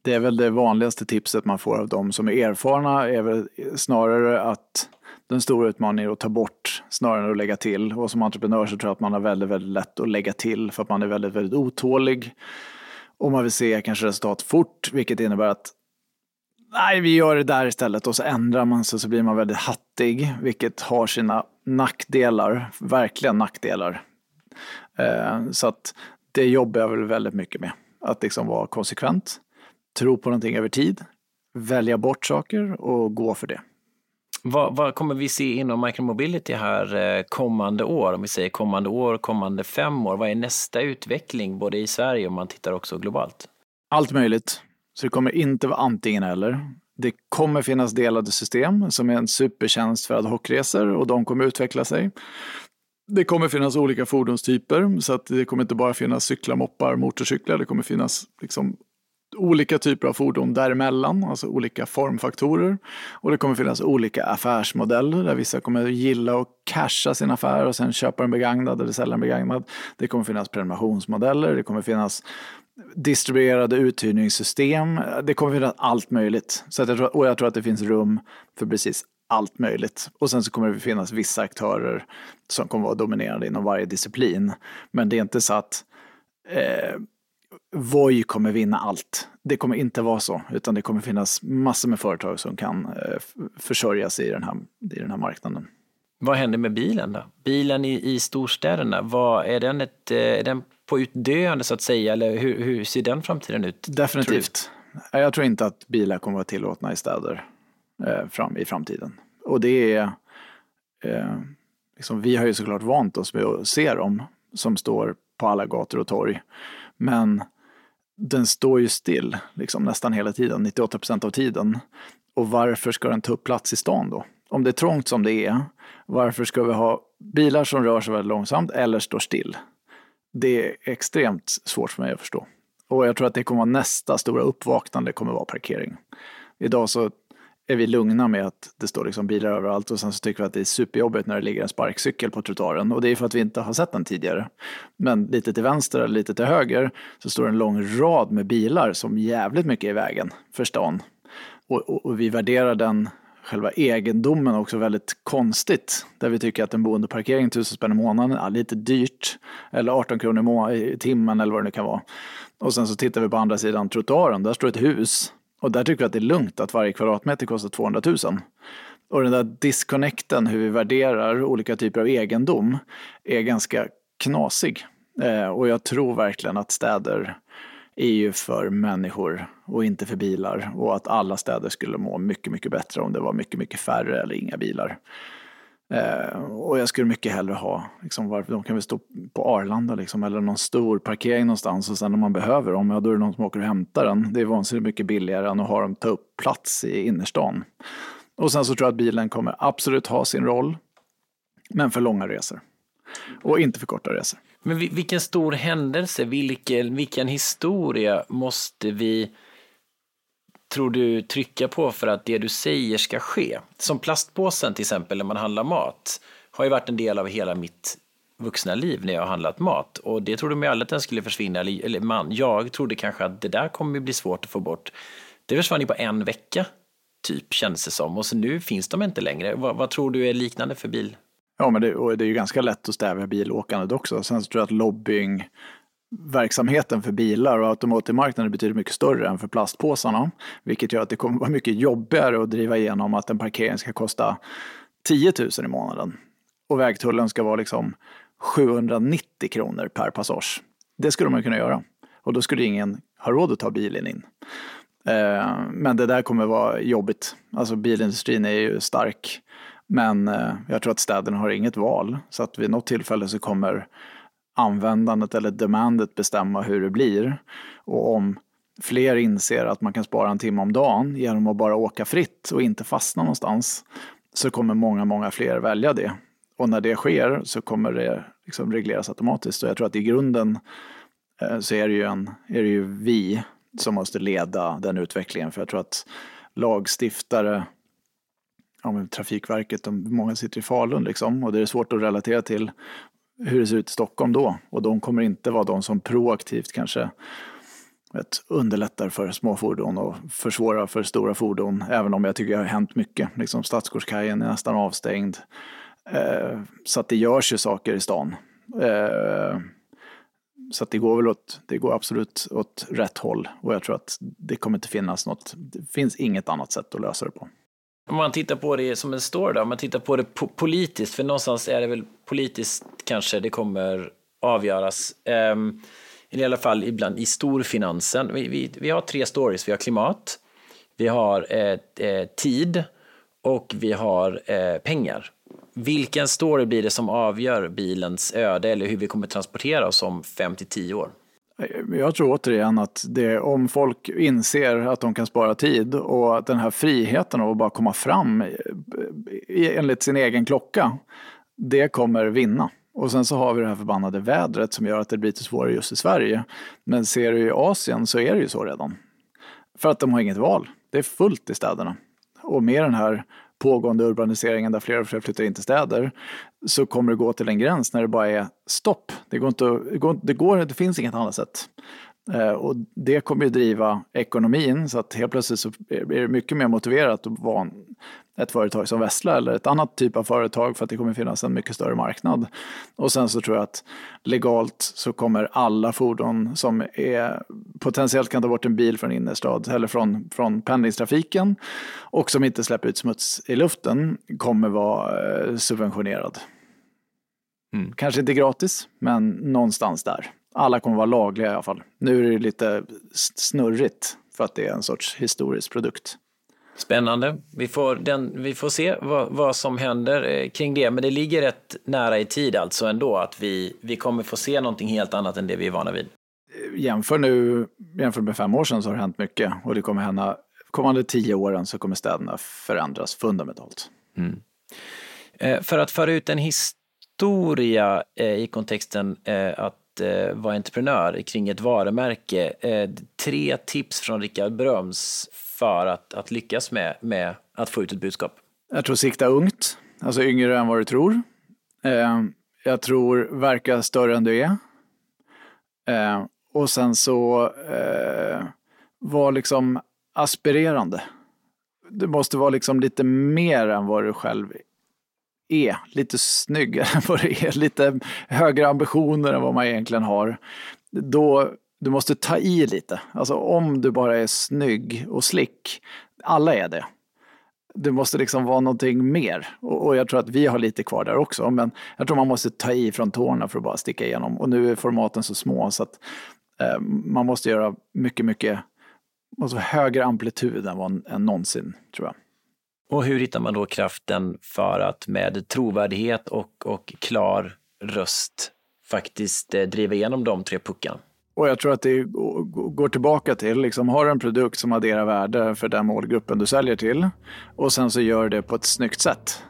Speaker 2: Det är väl det vanligaste tipset man får av de som är erfarna, är väl snarare att den stora utmaningen är att ta bort snarare än att lägga till. Och som entreprenör så tror jag att man har väldigt, väldigt lätt att lägga till för att man är väldigt, väldigt otålig. Och man vill se kanske resultat fort, vilket innebär att nej, vi gör det där istället och så ändrar man sig så blir man väldigt hattig, vilket har sina nackdelar, verkligen nackdelar. Eh, så att det jobbar jag väl väldigt mycket med, att liksom vara konsekvent, tro på någonting över tid, välja bort saker och gå för det.
Speaker 3: Vad, vad, kommer vi se inom micromobility här eh, kommande år? Om vi säger kommande år, kommande fem år. Vad är nästa utveckling både i Sverige och man tittar också globalt?
Speaker 2: Allt möjligt. Så det kommer inte vara antingen eller. Det kommer finnas delade system som är en supertjänst för ad hoc-resor och de kommer utveckla sig. Det kommer finnas olika fordonstyper så att det kommer inte bara finnas cyklar, moppar, motorcyklar. Det kommer finnas liksom olika typer av fordon däremellan, alltså olika formfaktorer. Och det kommer finnas olika affärsmodeller där vissa kommer gilla att casha sin affär och sen köpa en begagnad eller sälja en begagnad. Det kommer finnas prenumerationsmodeller, det kommer finnas distribuerade uthyrningssystem. Det kommer finnas allt möjligt. Så jag tror, och jag tror att det finns rum för precis allt möjligt. Och sen så kommer det finnas vissa aktörer som kommer vara dominerande inom varje disciplin. Men det är inte så att eh, Voi kommer vinna allt. Det kommer inte vara så, utan det kommer finnas massor med företag som kan eh, försörja sig i den, här, i den här marknaden.
Speaker 3: Vad händer med bilen då? Bilen i, i storstäderna, vad, är, den ett, eh, är den på utdöende så att säga, eller hur, hur ser den framtiden ut?
Speaker 2: Definitivt. Tror jag tror inte att bilar kommer att vara tillåtna i städer eh, fram, i framtiden. Och det är, eh, liksom, vi har ju såklart vant oss med att se dem som står på alla gator och torg. Men den står ju still liksom, nästan hela tiden, 98 procent av tiden. Och varför ska den ta upp plats i stan då? Om det är trångt som det är, varför ska vi ha bilar som rör sig väldigt långsamt eller står still? Det är extremt svårt för mig att förstå. Och jag tror att det kommer vara nästa stora uppvaknande kommer vara parkering. Idag så är vi lugna med att det står liksom bilar överallt och sen så tycker vi att det är superjobbigt när det ligger en sparkcykel på trottoaren och det är för att vi inte har sett den tidigare. Men lite till vänster eller lite till höger så står det en lång rad med bilar som jävligt mycket är i vägen för stan. Och, och, och vi värderar den själva egendomen också väldigt konstigt. Där vi tycker att en boendeparkering, tusen spänn i månaden, är lite dyrt. Eller 18 kronor i timmen eller vad det nu kan vara. Och sen så tittar vi på andra sidan trottoaren, där står ett hus och där tycker vi att det är lugnt att varje kvadratmeter kostar 200 000. Och den där disconnecten, hur vi värderar olika typer av egendom, är ganska knasig. Eh, och jag tror verkligen att städer är ju för människor och inte för bilar. Och att alla städer skulle må mycket, mycket bättre om det var mycket, mycket färre eller inga bilar. Eh, och jag skulle mycket hellre ha, liksom, varför, de kan väl stå på Arlanda liksom, eller någon stor parkering någonstans och sen om man behöver dem, ja då är det någon som åker och hämtar den. Det är vansinnigt mycket billigare än att ha dem ta upp plats i innerstan. Och sen så tror jag att bilen kommer absolut ha sin roll, men för långa resor. Och inte för korta resor.
Speaker 3: Men vilken stor händelse, vilken, vilken historia måste vi tror du trycka på för att det du säger ska ske? Som plastpåsen till exempel när man handlar mat har ju varit en del av hela mitt vuxna liv när jag har handlat mat och det trodde man ju aldrig att den skulle försvinna, eller, man, jag trodde kanske att det där kommer bli svårt att få bort. Det försvann ju på en vecka, typ, kändes det som. Och så nu finns de inte längre. Vad, vad tror du är liknande för bil?
Speaker 2: Ja, men det, och det är ju ganska lätt att stävja bilåkandet också. Sen så tror jag att lobbying verksamheten för bilar och automotivmarknaden är betydligt mycket större än för plastpåsarna. Vilket gör att det kommer vara mycket jobbigare att driva igenom att en parkering ska kosta 10 000 i månaden. Och vägtullen ska vara liksom 790 kronor per passage. Det skulle man kunna göra. Och då skulle ingen ha råd att ta bilen in. Eh, men det där kommer vara jobbigt. Alltså bilindustrin är ju stark. Men eh, jag tror att städerna har inget val. Så att vid något tillfälle så kommer användandet eller demandet bestämma hur det blir. Och om fler inser att man kan spara en timme om dagen genom att bara åka fritt och inte fastna någonstans så kommer många, många fler välja det. Och när det sker så kommer det liksom regleras automatiskt. Och jag tror att i grunden eh, så är det ju, en, är det ju vi som måste leda den utvecklingen. För jag tror att lagstiftare, ja, Trafikverket, de, många sitter i Falun liksom, och det är svårt att relatera till hur det ser ut i Stockholm då. Och de kommer inte vara de som proaktivt kanske vet, underlättar för små fordon och försvårar för stora fordon. Även om jag tycker det har hänt mycket. Liksom Stadsgårdskajen är nästan avstängd. Eh, så att det görs ju saker i stan. Eh, så att det går väl åt, det går absolut åt rätt håll. Och jag tror att det kommer inte finnas något, det finns inget annat sätt att lösa det på.
Speaker 3: Om man tittar på det som en story då, om man tittar på det po politiskt, för någonstans är det väl politiskt kanske det kommer avgöras. Um, i alla fall ibland i storfinansen. Vi, vi, vi har tre stories. Vi har klimat, vi har eh, eh, tid och vi har eh, pengar. Vilken story blir det som avgör bilens öde eller hur vi kommer transportera oss om 5 till 10 år?
Speaker 2: Eh, jag tror återigen att det, om folk inser att de kan spara tid och att den här friheten av att bara komma fram eh, eh, enligt sin egen klocka, det kommer vinna. Och sen så har vi det här förbannade vädret som gör att det blir lite svårare just i Sverige. Men ser du i Asien så är det ju så redan. För att de har inget val. Det är fullt i städerna. Och med den här pågående urbaniseringen där fler och fler flyttar in till städer så kommer det gå till en gräns när det bara är stopp. Det, går inte, det, går, det, går, det finns inget annat sätt. Eh, och det kommer ju driva ekonomin så att helt plötsligt så är det mycket mer motiverat att vara ett företag som Vessla eller ett annat typ av företag för att det kommer finnas en mycket större marknad. Och sen så tror jag att legalt så kommer alla fordon som är potentiellt kan ta bort en bil från innerstad eller från, från pendlingstrafiken och som inte släpper ut smuts i luften kommer vara eh, subventionerad. Mm. Kanske inte gratis, men någonstans där. Alla kommer vara lagliga i alla fall. Nu är det lite snurrigt för att det är en sorts historisk produkt.
Speaker 3: Spännande. Vi får, den, vi får se vad, vad, som händer eh, kring det, men det ligger rätt nära i tid alltså ändå att vi, vi kommer få se någonting helt annat än det vi är vana vid.
Speaker 2: Jämför nu, jämför med fem år sedan så har det hänt mycket och det kommer hända kommande tio åren så kommer städerna förändras fundamentalt. Mm.
Speaker 3: Eh, för att föra ut en historia eh, i kontexten att vara entreprenör kring ett varumärke. tre tips från Rickard Bröms för att, att lyckas med, med att få ut ett budskap?
Speaker 2: Jag tror sikta ungt, alltså yngre än vad du tror. Eh, jag tror verka större än du är. Eh, och sen så eh, var liksom aspirerande. Du måste vara liksom lite mer än vad du själv är. Lite snyggare än vad du är. Lite högre ambitioner än vad man egentligen har. Då du måste ta i lite. Alltså om du bara är snygg och slick, alla är det. Du måste liksom vara någonting mer. Och, och, jag tror att vi har lite kvar där också. Men jag tror man måste ta i från tårna för att bara sticka igenom. Och nu är formaten så små så att eh, man måste göra mycket, mycket alltså högre amplitud än, vad, än någonsin, tror jag.
Speaker 3: Och hur hittar man då kraften för att med trovärdighet och, och klar röst faktiskt eh, driva igenom de tre puckarna?
Speaker 2: Och jag tror att det går tillbaka till, liksom, har du en produkt som adderar värde för den målgruppen du säljer till och sen så gör det på ett snyggt sätt.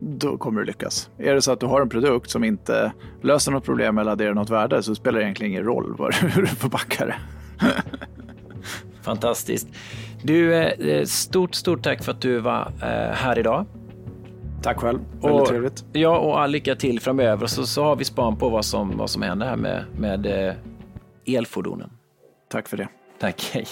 Speaker 2: Då kommer du lyckas. Är det så att du har en produkt som inte löser något problem eller adderar något värde så spelar det egentligen ingen roll hur du förpackar det.
Speaker 3: Fantastiskt. Du, eh, stort, stort tack för att du var eh, här idag.
Speaker 2: Tack själv. Väldigt och, trevligt.
Speaker 3: Ja, och all lycka till framöver. Så, så har vi span på vad som, vad som händer här med, med eh, elfordonen.
Speaker 2: Tack för det.
Speaker 3: Tack, hej.